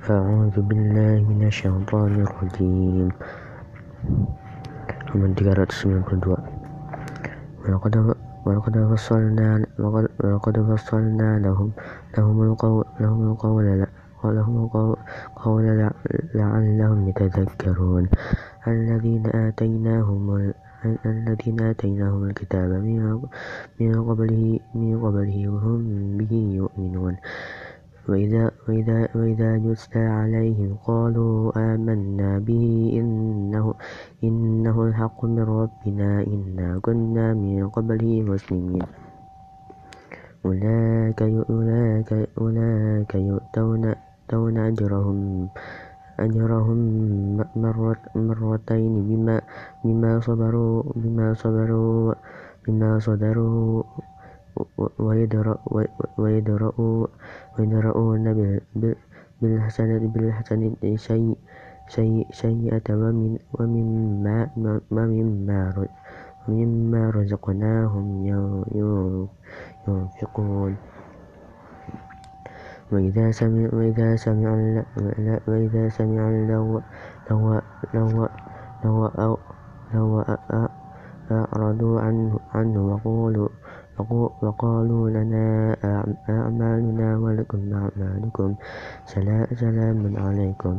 أعوذ بالله من الشيطان الرجيم. halaman 392 ولقد ولقد فصلنا ولقد فصلنا لهم لهم القول لهم القول لهم القول لعلهم يتذكرون. الذين آتيناهم الذين آتيناهم الكتاب من قبله من قبله وهم به يؤمنون. وإذا, وإذا, وإذا يتلى عليهم قالوا آمنا به إنه, إنه الحق من ربنا إنا كنا من قبله مسلمين. أولئك أولئك أولئك يؤتون أجرهم أجرهم مرتين بما بما صبروا بما صبروا بما صدروا ويدرؤون بالحسنة سيئة ومما رزقناهم ينفقون. وإذا سمعوا اللغو أعرضوا عنه وقالوا لنا أعمالنا ولكم أعمالكم سلام عليكم.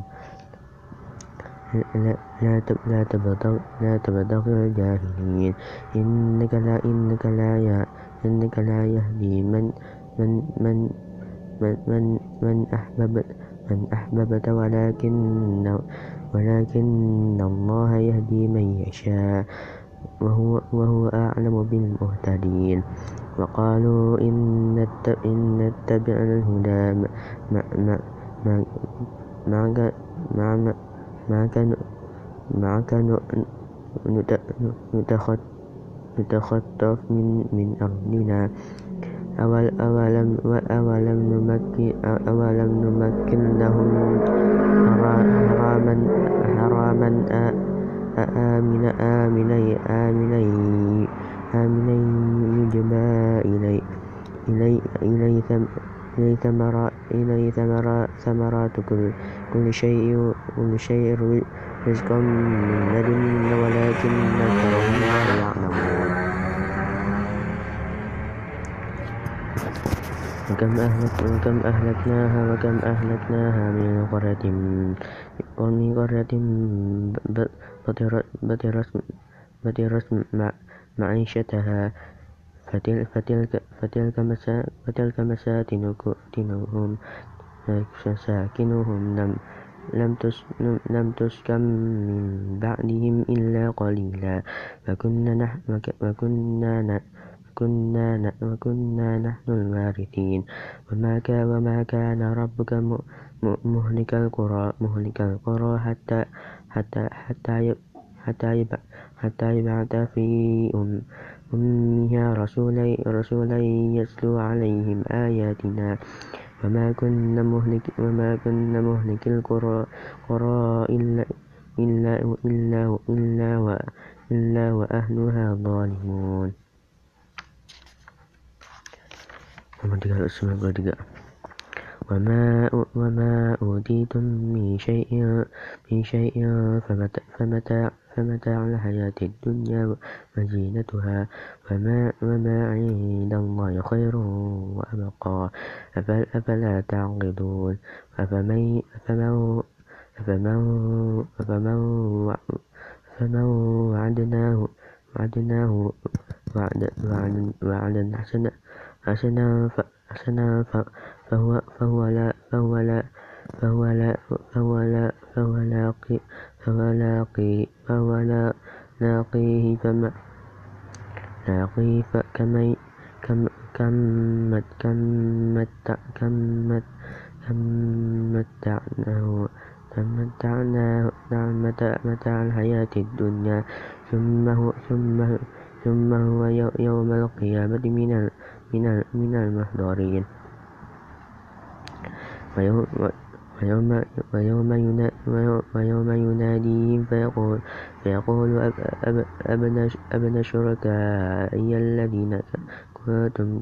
لا تبتغوا الجاهلين. إنك لا إنك لا إنك لا يهدي من من من من من, من أحبب من أحببت ولكن ولكن الله يهدي من يشاء. وهو, وهو أعلم بالمهتدين. وقالوا إن نتبع الهدى. معك نتخطف من أرضنا. أولم, أولم, نمكن, أولم نمكن لهم حراما, حراما آمنا آمنا آمنا آمنا يجبى إلي إلي إلي إلي ثمرات إلي ثمرات كل كل شيء كل شيء رزقا من لدنا ولكن أكثرهم لا يعلمون. وكم وكم أهلكناها وكم أهلكناها من قرية من قرية بطرت معيشتها. فتلك مساكنهم مساكنهم لم تسكن من بعدهم إلا قليلا. وكنا نحن الوارثين. وما كان ربك مهلك القرى حتى يبعث في أمها رسولا يتلو عليهم آياتنا. وما كنا مهلك القرى إلا وأهلها ظالمون. وما أوتيتم من شيء فمتاع الحياة الدنيا وزينتها وما عند الله خير وأبقى. أفلا تعقلون؟ أفمن وعدناه وعدا حسنا. فهو لاقيه كم متعناه متاع الحياة الدنيا ثم هو يوم القيامة من المحضرين. ويوم يناديهم فيقول أبن شركائي الذين كنتم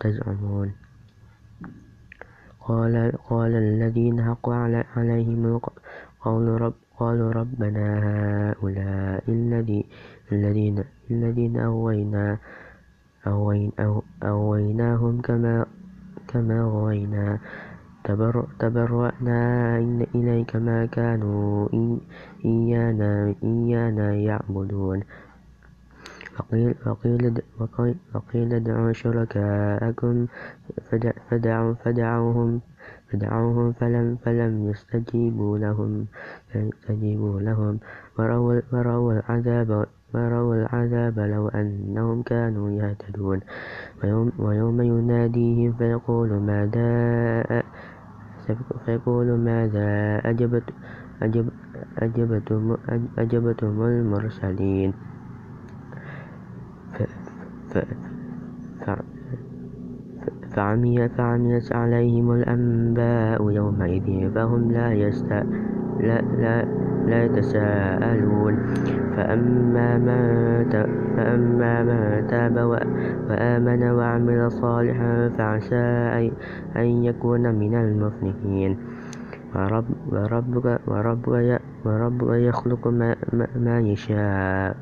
تزعمون. قال, قال الذين حق عليهم القول رب قالوا ربنا هؤلاء الذين الذين أغوينا أغويناهم كما كما غوينا. تبرأنا إليك ما كانوا إيانا, إيانا يعبدون. وقيل, وقيل, وقيل ادعوا شركاءكم فدعوا فدعوهم فدعوهم فلم فلم يستجيبوا لهم يستجيبوا لهم. وروا, وروا العذاب وروا العذاب لو أنهم كانوا يهتدون. ويوم, يناديهم فيقول ماذا أجبتم المرسلين؟ فعميت فعميت عليهم الأنباء يومئذ فهم لا, يست لا, لا, لا يتساءلون. فأما من تاب وآمن وعمل صالحا فعسى أن يكون من المفلحين. وربك, وربك, وربك يخلق ما, ما يشاء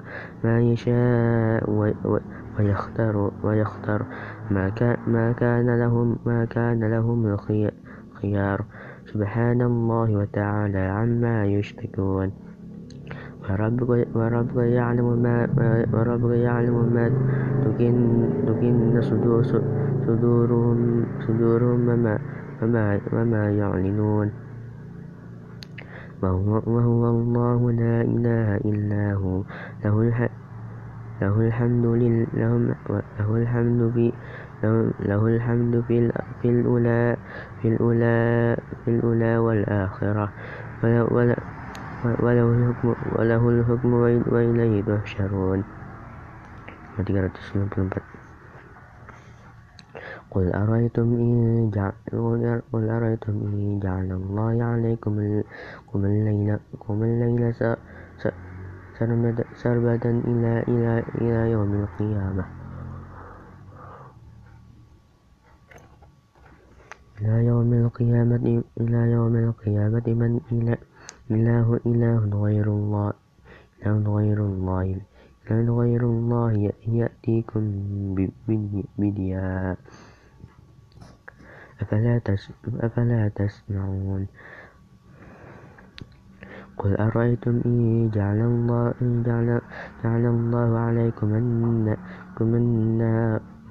ما يشاء ويختار, ويختار ما, كان لهم ما كان لهم الخيار سبحان الله وتعالى عما يشركون. وربك, وربك يعلم ما وربك يعلم ما تكن, تكن صدورهم صدورهم وما, وما, وما يعلنون. وهو الله لا إله إلا هو. له له الحمد له الحمد في له الحمد في الأولى في الأولى في الأولى والآخرة. وله الحكم وله الحكم وإليه تحشرون. قل أرأيتم إن جعل قل أرأيتم إن جعل الله عليكم الليل الليل سربدا إلى إلى إلى يوم القيامة. إلى يوم القيامة إلى يوم القيامة من إله إله غير الله إله غير الله إله غير الله يأتيكم بدياء أفلا تسمعون؟ قل أرأيتم إن جعل الله, إن جعل, جعل الله عليكم النهار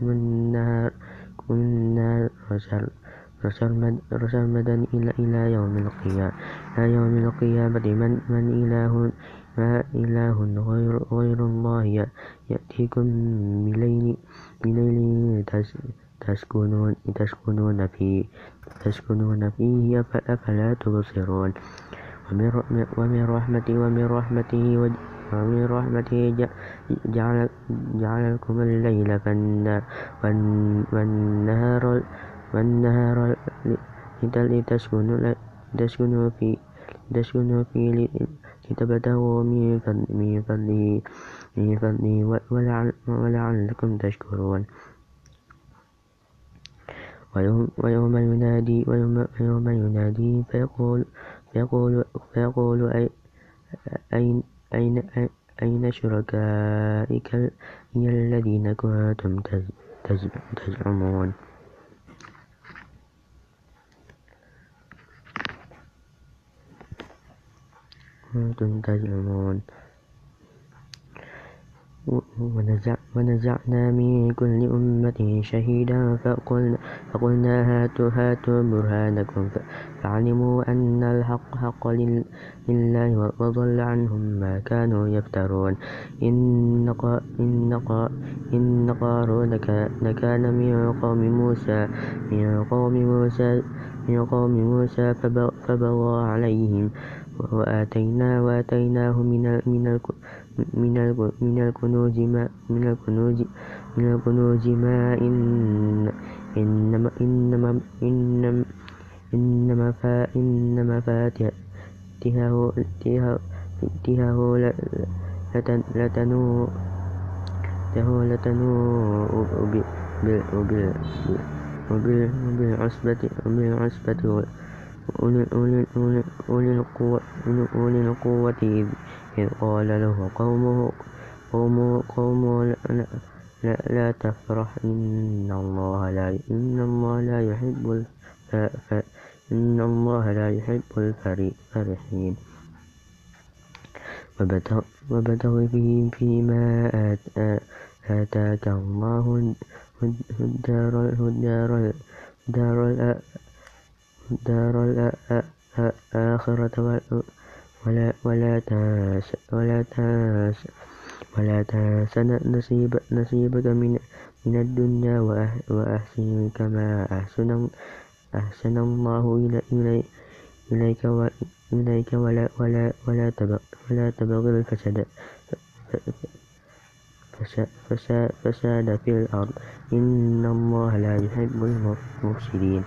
النهار النهار رسرمدا إلى, إلى يوم القيامة. إلى يوم القيامة من, من إله ما إله غير, غير الله يأتيكم بليل, بليل تسكنون, تسكنون فيه تسكنون فيه أفلا تبصرون. ومن رحمته ومن رحمته ومن رحمته جعل, جعل لكم الليل والنهار والنهار لتسكنوا فيه لتبتغوا من فضله ولعلكم تشكرون. ويوم ينادي فيقول, فيقول أين, أين, أين شركائك الذين كنتم تزعمون؟ كنتم تزعمون ونزعنا من كل أمة شهيدا فقلنا هاتوا هاتوا برهانكم فعلموا أن الحق حق لله وضل عنهم ما كانوا يفترون إن قارون كان من قوم موسى من قوم موسى من قوم موسى فبغى عليهم وآتيناه وآتيناه من من من من الكنوز ما من الكنوز من الكنوز ما إن إنما إنما إنما إنما فا إنما فاتحه لتنوء لتنوء لتنوء وبالعصبة أولي القوة إذ قال له قومه لا تفرح إن الله لا إن الله لا يحب إن الله لا يحب الفرحين وابتغ فيما آتاك الله الدار الدار الآخرة ولا تنس ولا تنس نصيبك من من الدنيا وأحسن كما أحسن أحسن الله إليك إليك ولا ولا ولا تبغ ولا تبغ الفساد. فساد في الأرض. إن الله لا يحب المفسدين.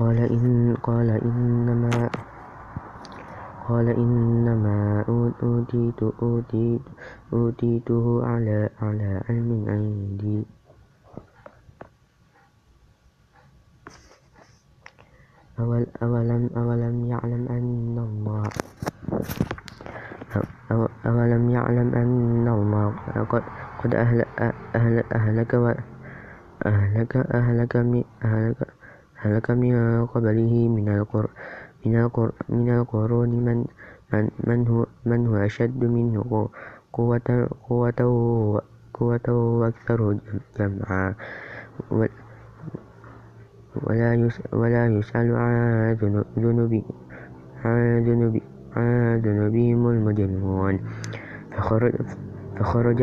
قال إن قال إنما قال إنما أوتيت أوتيت أوتيته على على علم عندي. أول أولم أولم يعلم أن الله أولم يعلم أن الله قد قد أهلك أهلك أهلك أهلك أهلك أهلك من قبله من القر من القر من القرون من من من هو من هو أشد منه قوة قوة قوة وأكثر جمعا. ولا يسأل عن ذنوب عن ذنوب عن ذنوبهم المجرمون. فخرج فخرج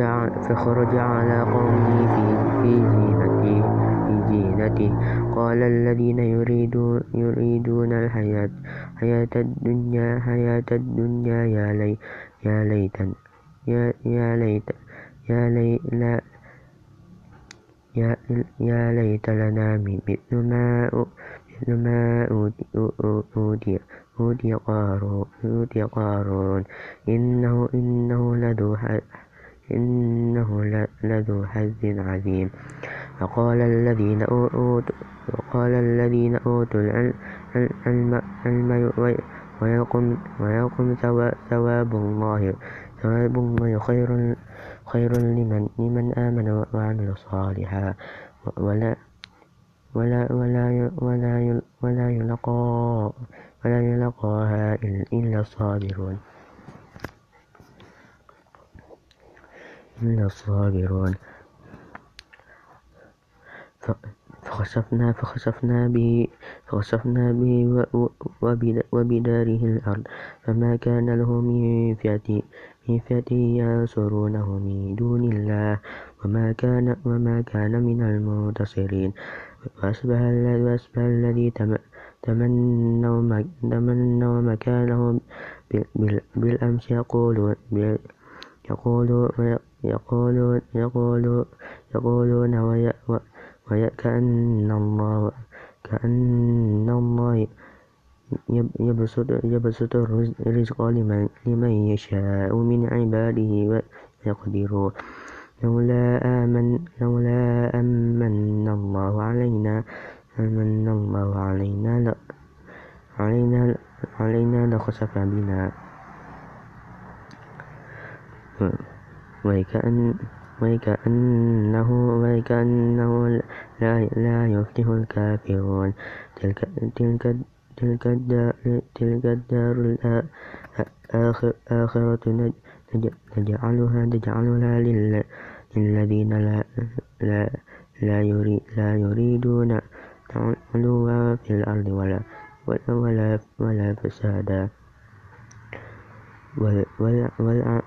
فخرج على قومه في في زينته في زينته. قال الذين يريدون يريدون الحياة حياة الدنيا حياة الدنيا يا لي يا ليت يا يا ليت يا ليت يا, يا ليت لنا مثل ما مثل ما أوتي أوتي قارون إنه إنه لذو إنه لذو حظ عظيم. وقال الذين أوتوا وقال الذين أوتوا العلم ويقم ويقم ثواب الله. ثواب الله خير خير لمن لمن آمن وعمل صالحا. ولا ولا ولا ولا ولا يلقى ولا يلقاها إلا الصابرون إلا الصابرون فخسفنا فخسفنا به فخسفنا به وبداره الأرض. فما كان له من فئة من فئة ينصرونه من دون الله. وما كان وما كان من المنتصرين. وأصبح الذي تمنوا تمنوا مكانه بالأمس يقولون يقولون يقولون يقولون يقولون وكأن الله كأن الله يبسط, يبسط الرزق لمن, لمن يشاء من عباده ويقدر. لولا آمن لولا أمن الله علينا أمن الله علينا علينا علينا لخسف بنا. وكأن وكأنه وكأنه لا, لا يفلح الكافرون. تلك, تلك, تلك الدار, تلك الدار الآخرة نجعلها نجعلها للذين لا, لا, لا, يريد لا يريدون علوا في الأرض ولا, ولا, ولا فسادا.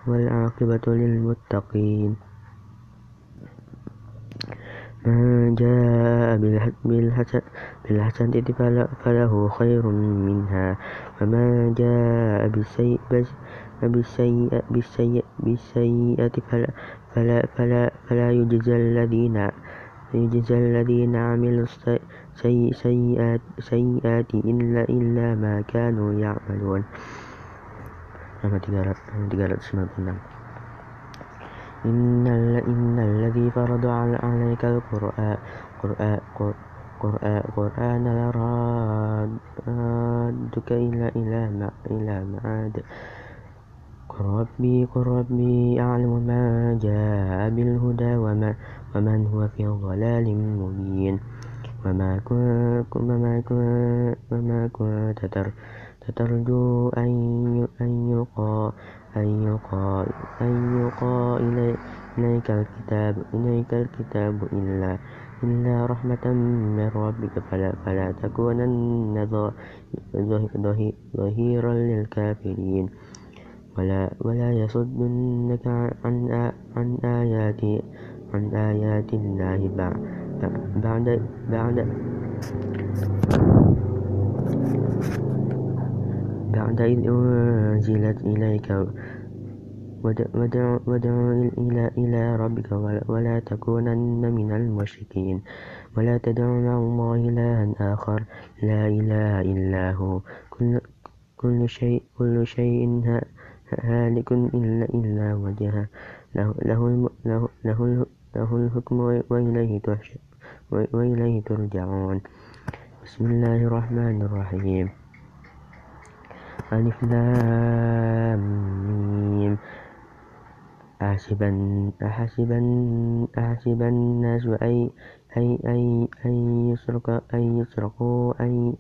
والعاقبة للمتقين. من جاء بالحسنة فله خير منها. ومن جاء بالسيئة فلا, فلا, فلا يجزى الذين يجزى الذين عملوا السيئات إلا, إلا ما كانوا يعملون. Halaman 396 إن, إن الذي فرض عليك القرآن قرآن قرآن قرآن لرادك إلى إلى إلى معاد قل ربي قل ربي أعلم ما جاء بالهدى وما ومن هو في ضلال مبين. وما كنت وما كنت وما كنت ترجو أن يلقى أن يلقى أن يلقى إليك الكتاب إليك الكتاب إلا إلا رحمة من ربك فلا, فلا تكونن ظهيرا للكافرين. ولا, ولا يصدنك عن, عن آيات عن آيات الله بعد بعد إذ أنزلت إليك وادع إلى, إلى ربك ولا تكونن من المشركين. ولا تدع مع الله إلها آخر. لا إله إلا هو. كل, كل شيء كل شيء هالك إلا إلا وجهه. له, له, له, له, له الحكم وإليه, وإليه ترجعون. بسم الله الرحمن الرحيم. ألف لام ميم. أحسب أحسب الناس أي أي أي أن يسرق أن يسرقوا أي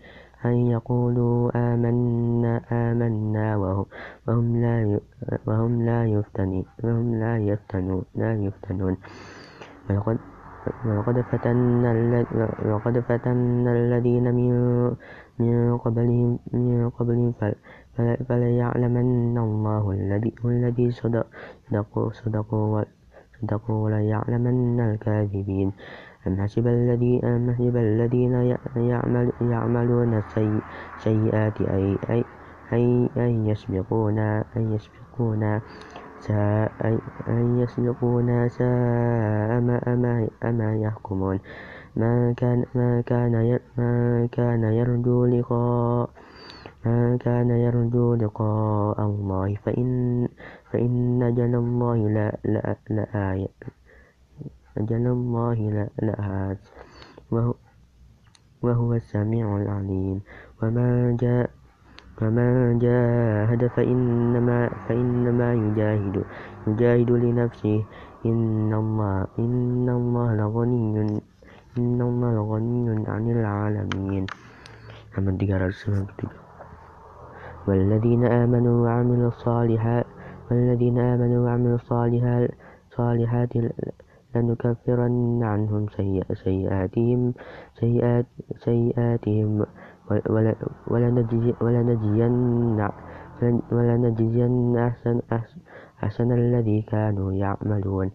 أن يقولوا آمنا آمنا وهم لا وهم لا يفتنون وهم لا يفتنون لا يفتنون. ولقد ولقد فتنا ولقد فتنا الذين من من قبلهم من قبلهم فليعلمن الله الذي صدقوا صدقوا صدقوا وليعلمن الكاذبين. أم حسب الذي أم حسب الذين يعمل يعملون السيئات أي أي أي أن يسبقونا أن يسبقونا. ساء أن يسبقونا ساء ما أما يحكمون ما كان ما كان ما كان يرجو لقاء من كان يرجو لقاء الله فإن فإن أجل الله لآية أجل الله لآت وهو, وهو السميع العليم وما جاء ومن جاهد فإنما فإنما يجاهد يجاهد لنفسه إن الله إن الله لغني إن الله لغني عن العالمين. محمد 393 والذين آمنوا وعملوا الصالحات والذين آمنوا وعملوا الصالحات صالحات لنكفرن عنهم سيئاتهم سيئات سيئاتهم. ولنجزين أحسن, الذي كانوا يعملون.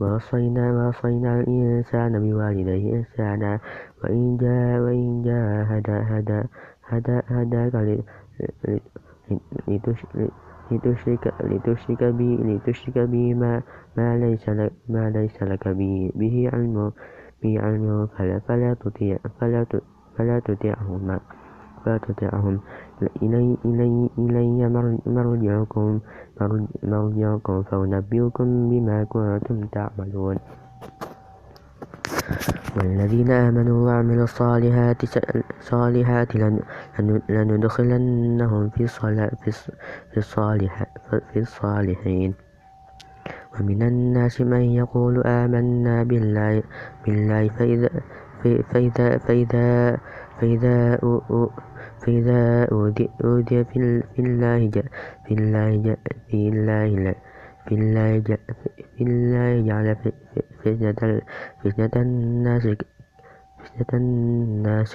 ووصينا الإنسان بوالديه إحسانا. وإن جاء وإن جاهد هدا هدا هداك لتشرك لتشرك بي لتشرك بي ما ما ليس لك ما ليس لك به علم به علم فلا فلا تطيع فلا فلا تطيعهما فلا تطيعهم إلي إلي إلي مرجعكم. مرجعكم فأنبئكم بما كنتم تعملون. والذين آمنوا وعملوا الصالحات صالحات لندخلنهم في الصالحين. ومن الناس من يقول آمنا بالله بالله فإذا فإذا فإذا فإذا فإذا أوذي في الله في الله في الله في الله جعل فتنة الناس فتنة الناس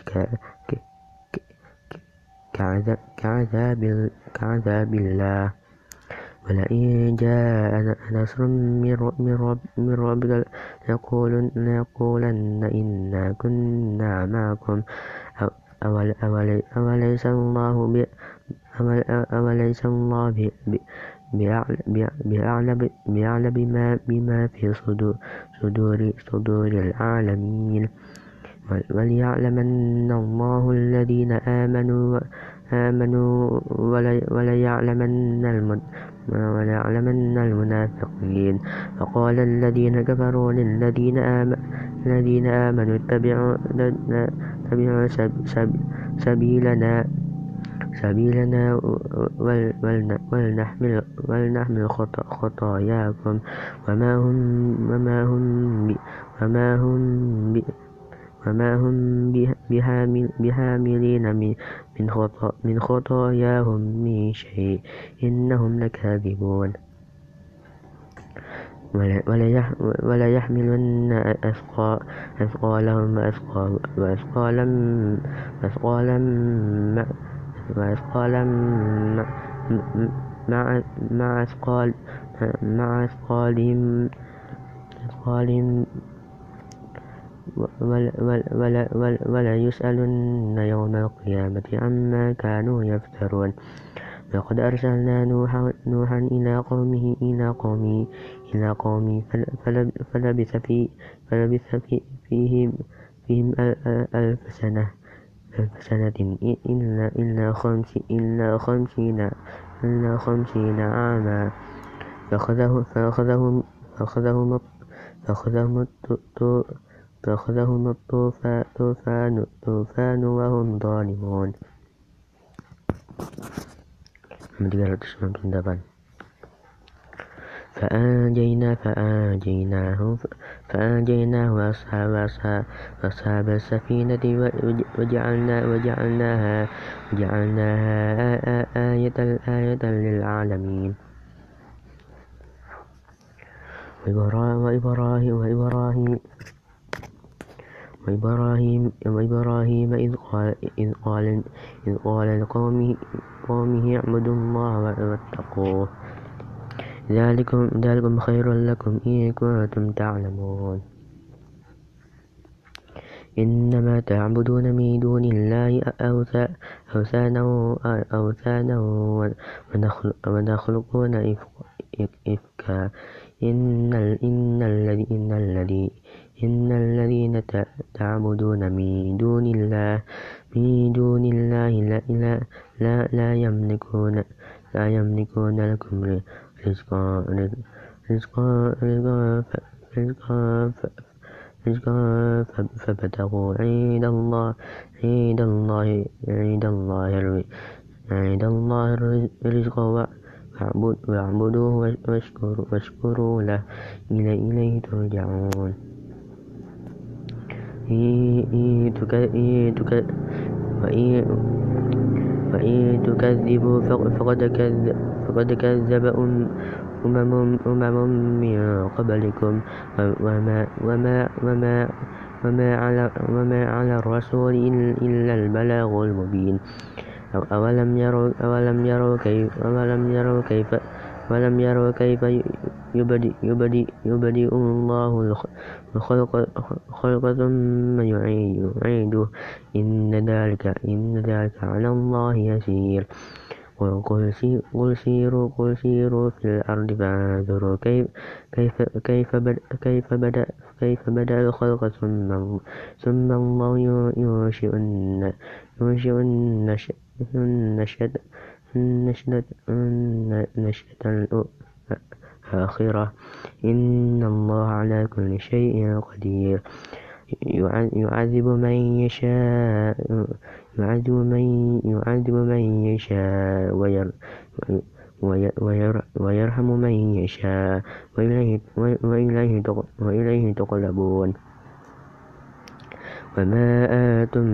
كعذاب الله. ولئن جاء نصر من ربك ليقولن إنا كنا معكم. أوليس الله أوليس الله بأعلم بما في صدور, صدور العالمين. وليعلمن الله الذين آمنوا آمنوا وليعلمن وليعلمن المنافقين. وقال الذين كفروا للذين الذين آمنوا اتبعوا سبيلنا سبيلنا ولنحمل, ولنحمل خطاياكم. وما هم وما هم وما هم وما هم بحاملين من خطاياهم من شيء إنهم لكاذبون. ولا يحملن أثقالهم وأثقالا وأثقالا مع أثقالهم وليسألن يوم القيامة عما كانوا يفترون. لقد أرسلنا نوحا إلى قومه إلى قومه إلى قومه فلبث, في فلبث في فيهم, فيهم ألف سنة ألف سنة. إلا إلا خمس إلا خمسين إلا خمسين عاما. فأخذهم فأخذهم فأخذهم فأخذهم فأخذهم الطوفان طوفان وهم ظالمون. فأنجينا فأنجيناه فأنجيناه وأصحاب أصحاب السفينة وجعلنا وجعلناها وجعلناها آية آية للعالمين. وإبراهيم وإبراهيم وإبراهيم, وإبراهيم إذ قال, إذ قال, إذ قال لقومه قومه اعبدوا الله واتقوه. ذلكم, ذلكم خير لكم إن كنتم تعلمون. إنما تعبدون من دون الله أوثانا أوثانا ونخلقون إفكا. إن الذي إن الذين تعبدون من دون الله من دون الله لا, لا, لا, لا يملكون لا يملكون لكم رزقا رزقا رزقا رزقا فابتغوا عند الله عند الله عند الله عند الله الرزق واعبدوه واشكروا له إليه ترجعون. وإن تكذبوا فقد كذب أمم من قبلكم. وما, وما, وما, وما, على, وما على الرسول إلا البلاغ المبين. أولم يروا, أولم يروا كيف, أولم يروا كيف يبدئ, يبدئ, يبدئ الله الخلق ثم يعيده إن ذلك, إن ذلك على الله يسير. وقل سيروا قل سيروا في الأرض فانظروا كيف كيف كيف بدأ كيف بدأ كيف بدأ الخلق ثم ثم الله ينشئ النشأة النشأة الآخرة. إن الله على كل شيء قدير. يعذب من يشاء يعذب من يعذب من يشاء ويرحم من يشاء وإليه تقلبون. وما آتم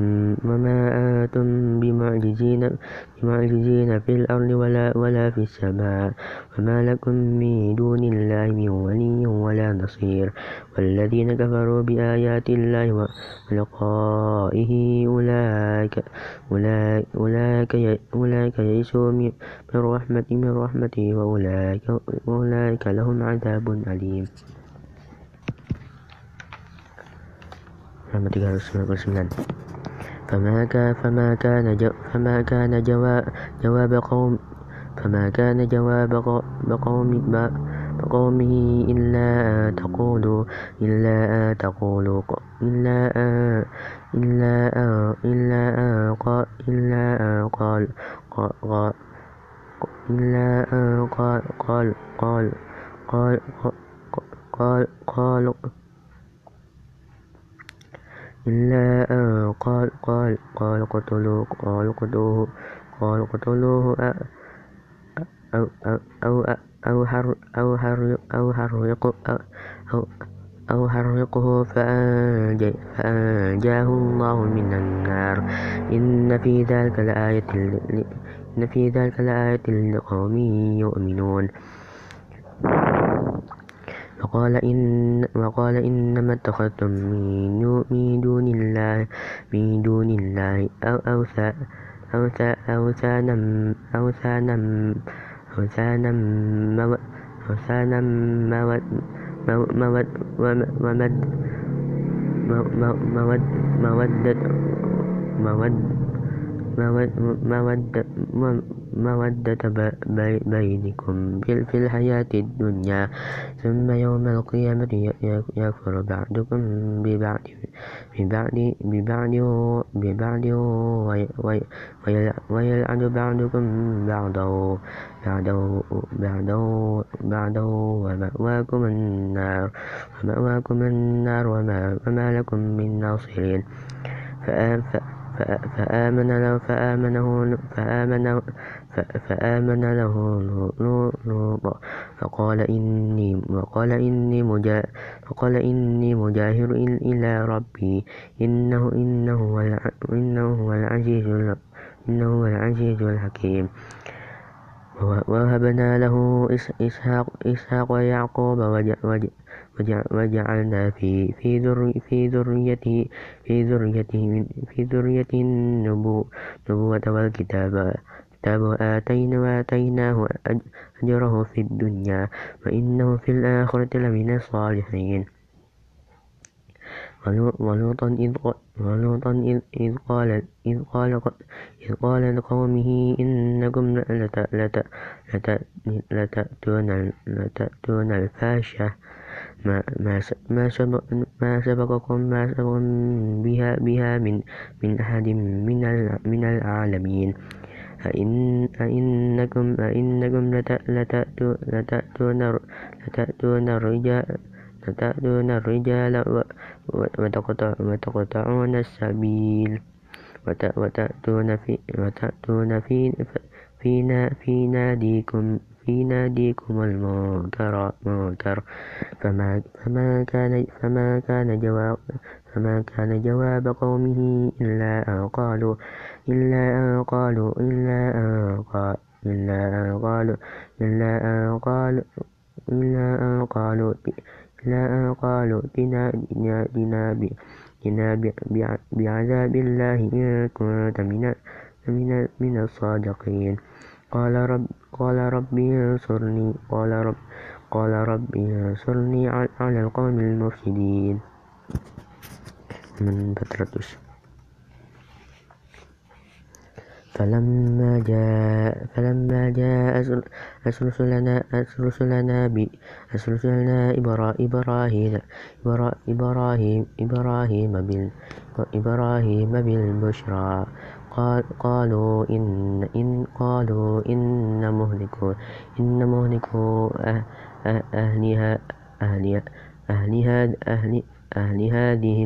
وما آتم بمعجزين بمعجزين في الأرض ولا ولا في السماء وما لكم من دون الله من ولي ولا نصير والذين كفروا بآيات الله ولقائه أولئك أولئك أولئك يئسوا من رحمة من رحمته وأولئك وأولئك لهم عذاب أليم halaman 399 فما كان فما كان فما كان جواب قوم فما كان جواب قوم قومه إلا تقولوا إلا تقولوا إلا أن إلا أن إلا أن قال إلا أن قال قال أن قال قال قال قال قال قال إلا أن قال قال قال قتلوه قال قتلوه قال قتلوه أو أو أو أو حر أو حر أو حرق أو أو حرقه فأنجاه الله من النار. إن في ذلك لآية إن في ذلك لآية لقوم يؤمنون. وقال إن وقال إنما اتخذتم من دون الله من دون الله أو أوثانا أوثانا أوثانا أوثانا أوثانا مودة مودة بينكم في الحياة الدنيا. ثم يوم القيامة يكفر بعضكم ببعض ببعض ويلعن بعضكم بعضا بعدا ومأواكم النار ومأواكم النار وما لكم من ناصرين. فآمن له فآمنه فآمن فآمن له لوط فقال إني وقال إني مجاهر فقال إني مجاهر إلى ربي. إنه إنه هو إنه هو العزيز إنه هو العزيز الحكيم. ووهبنا له إسحاق إسحاق ويعقوب وجعلنا في في في ذريته في ذريته في ذريته النبوة والكتاب. كتاب وآتينا وآتيناه أجره في الدنيا وإنه في الآخرة لمن الصالحين. ولوطا إذ إذ قال إذ قال إذ قال لقومه إنكم لتأتون الفاحشة. ما ما سبق ما سبقكم ما سبق بها بها من من أحد من من العالمين. أئن أئنكم أئنكم لتأتون لتأتون الرجال تأتون الرجال وتقطعون السبيل. وتأتون في وتأتون في في في ناديكم. في ناديكم المنكر منكر. فما فما كان فما كان جواب فما كان جواب قومه إلا أن قالوا إلا أن قالوا إلا أن قالوا إلا أن قالوا إلا أن قالوا إلا أن قالوا إلا أن قالوا ائتنا بعذاب الله إن كنت من من من الصادقين. قال رب قال ربي انصرني قال رب قال ربي انصرني على القوم المفسدين. من بترتش فلما جاء فلما جاء رسلنا رسلنا رسلنا إبراهيم إبراهيم إبراهيم إبراهيم بالبشرى. قالوا إن إن قالوا إن مهلكوا إن مهلكوا أهلها أهلها أهلها أهل أهل هذه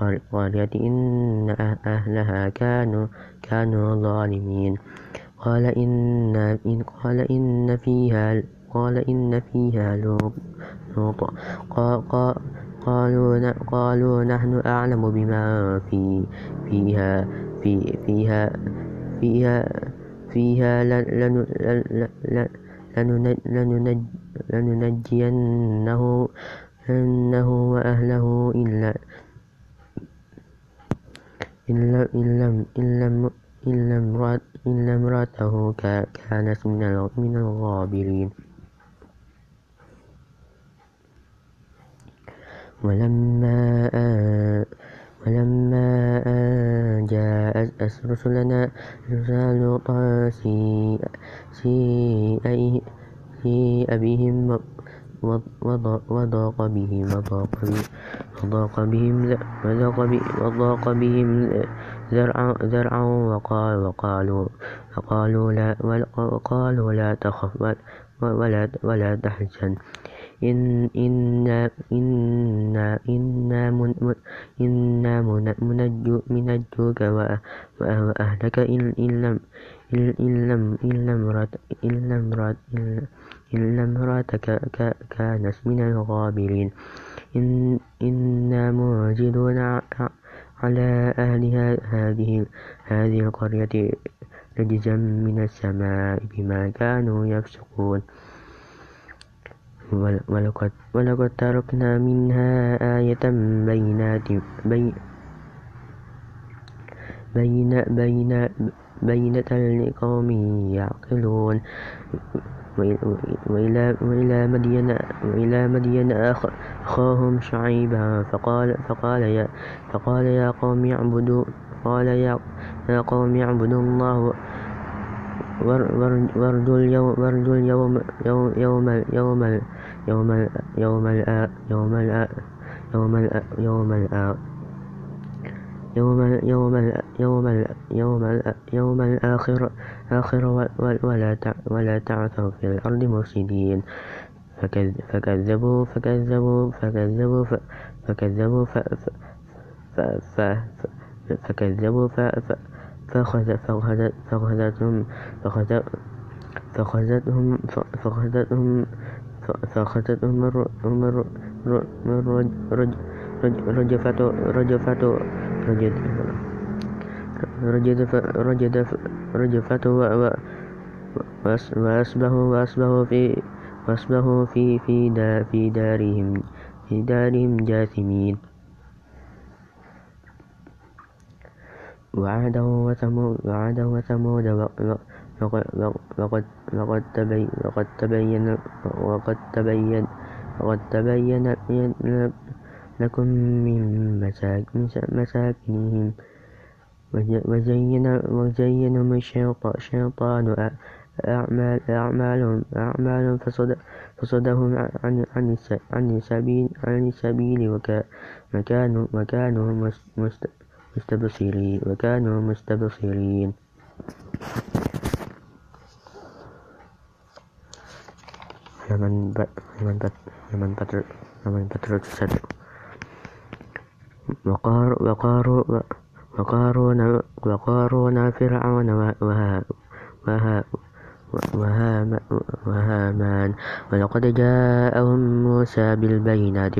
القرية إن أهلها كانوا كانوا ظالمين. قال إن قال إن فيها قال إن فيها لوط قالوا نحن أعلم بما في فيها في فيها فيها فيها لننجينه أنه وأهله إلا إلا إلا إلا امرأته كانت من الغابرين. ولما آه ولما أن جاءت رسلنا لوطا سيء بهم وضاق بهم وضاق بهم وضاق بهم ذرعا وقال وقالوا وقالوا لا وقالوا لا تخف ولا ولا تحزن. إنا إنا إنا إنا منجوك وأهلك إن لم إلا امرأتك كانت من الغابرين. إنا منزلون على أهل هذه هذه القرية رجزا من السماء بما كانوا يفسقون. ولقد, ولقد تركنا منها آية بينات بين بين بينة لقوم يعقلون. وإلى, وإلى مدين وإلى مدين أخاهم شعيبا. فقال فقال يا فقال يا قوم اعبدوا قال يا قوم اعبدوا الله وارجوا اليوم اليوم يوم يوم يوم يوم يوم يوم يوم يوم يوم يوم يوم يوم يوم الآخر آخر ولا ولا تعثوا في الأرض مفسدين فكذبوا فكذبوا فكذبوا فكذبوا فكذبوا فأخذتهم فأخذتهم فأخذتهم فأخذتهم رجفة رجفة رجفة وأصبحوا وأصبحوا في وأصبحوا في في دارهم في دارهم جاثمين. وعادا وثمود وقد تبين وقد تبين لكم من مساكنهم. وزين وزينهم الشيطان أعمال أعمالهم أعمالهم فصدهم عن عن السبيل عن السبيل وكانوا وكانوا مستبصرين وكانوا مستبصرين. فمن فمن فمن فمن فترك الصدر وقار... وقار... وقارون وقارون فرعون وها وها وهامان. ولقد جاءهم موسى بالبينات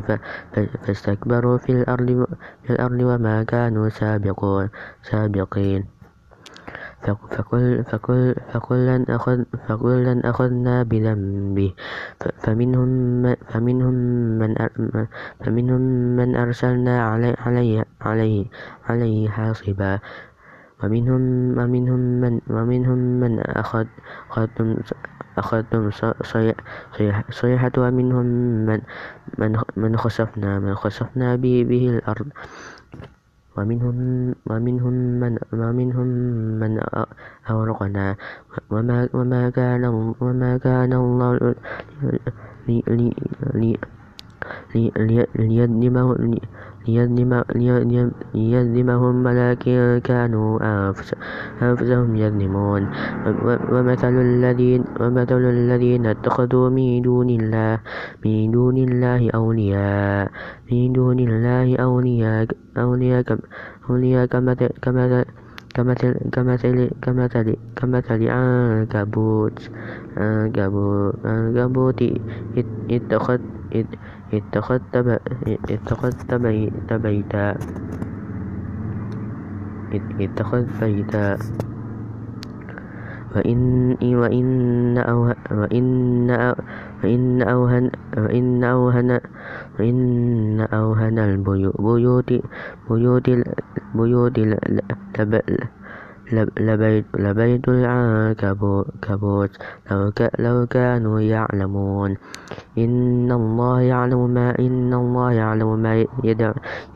فاستكبروا في الأرض, في الأرض وما كانوا سابقين. فكل فكل فكلا أخذ أخذنا بذنبه. فمنهم من فمنهم من فمنهم من أرسلنا عليه عليه, عليه حاصبا ومنهم ومنهم من ومنهم من أخذ أخذتم صيحة ومنهم من من من خسفنا من خسفنا به الأرض. ومنهم ومنهم من ومنهم من أغرقنا وما وما كان وما كان الله ليظلمهم ولكن كانوا أنفسهم يظلمون ومثل الذين اتخذوا من دون الله من دون الله أولياء من دون الله أولياء أولياء أولياء كمثل كمثل كمثل كمثل كمثل عنكبوت عنكبوت اتخذ اتخذت بيتا اتخذت بيتا. وإن وإن وإن وإن أوهن وإن أوهن وإن أوهن البيوت بيوت بيوت لبيت العنكبوت لو كانوا يعلمون. إن الله يعلم ما إن الله يعلم ما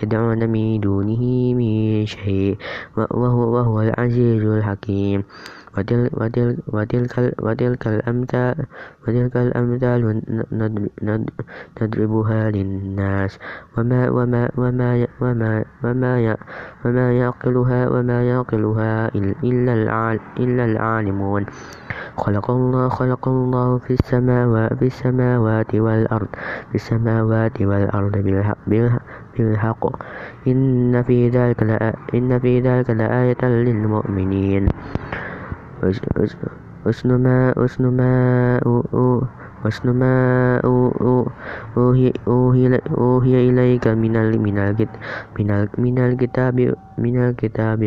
يدعون من دونه من شيء وهو, وهو العزيز الحكيم. وتلك وتلك الأمثال نضربها للناس. وما وما وما وما وما وما يعقلها وما يعقلها إلا العالمون. خلق الله خلق الله في السماوات في السماوات والأرض في السماوات والأرض بالحق. إن في ذلك إن في ذلك لآية للمؤمنين. حسن ما حسن ما حسن ما أوهي إليك من من الكتاب من الكتاب من الكتاب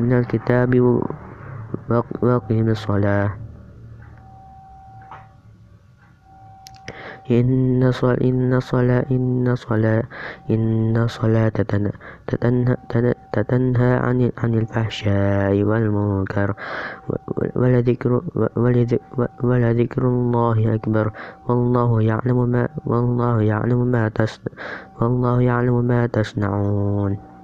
من الكتاب وقيم الصلاة. إن صلاة إن صلاة إن صلاة إن صلاة تنهى عن عن الفحشاء والمنكر ولذكر ولذكر الله أكبر والله يعلم ما والله يعلم ما والله يعلم ما تصنعون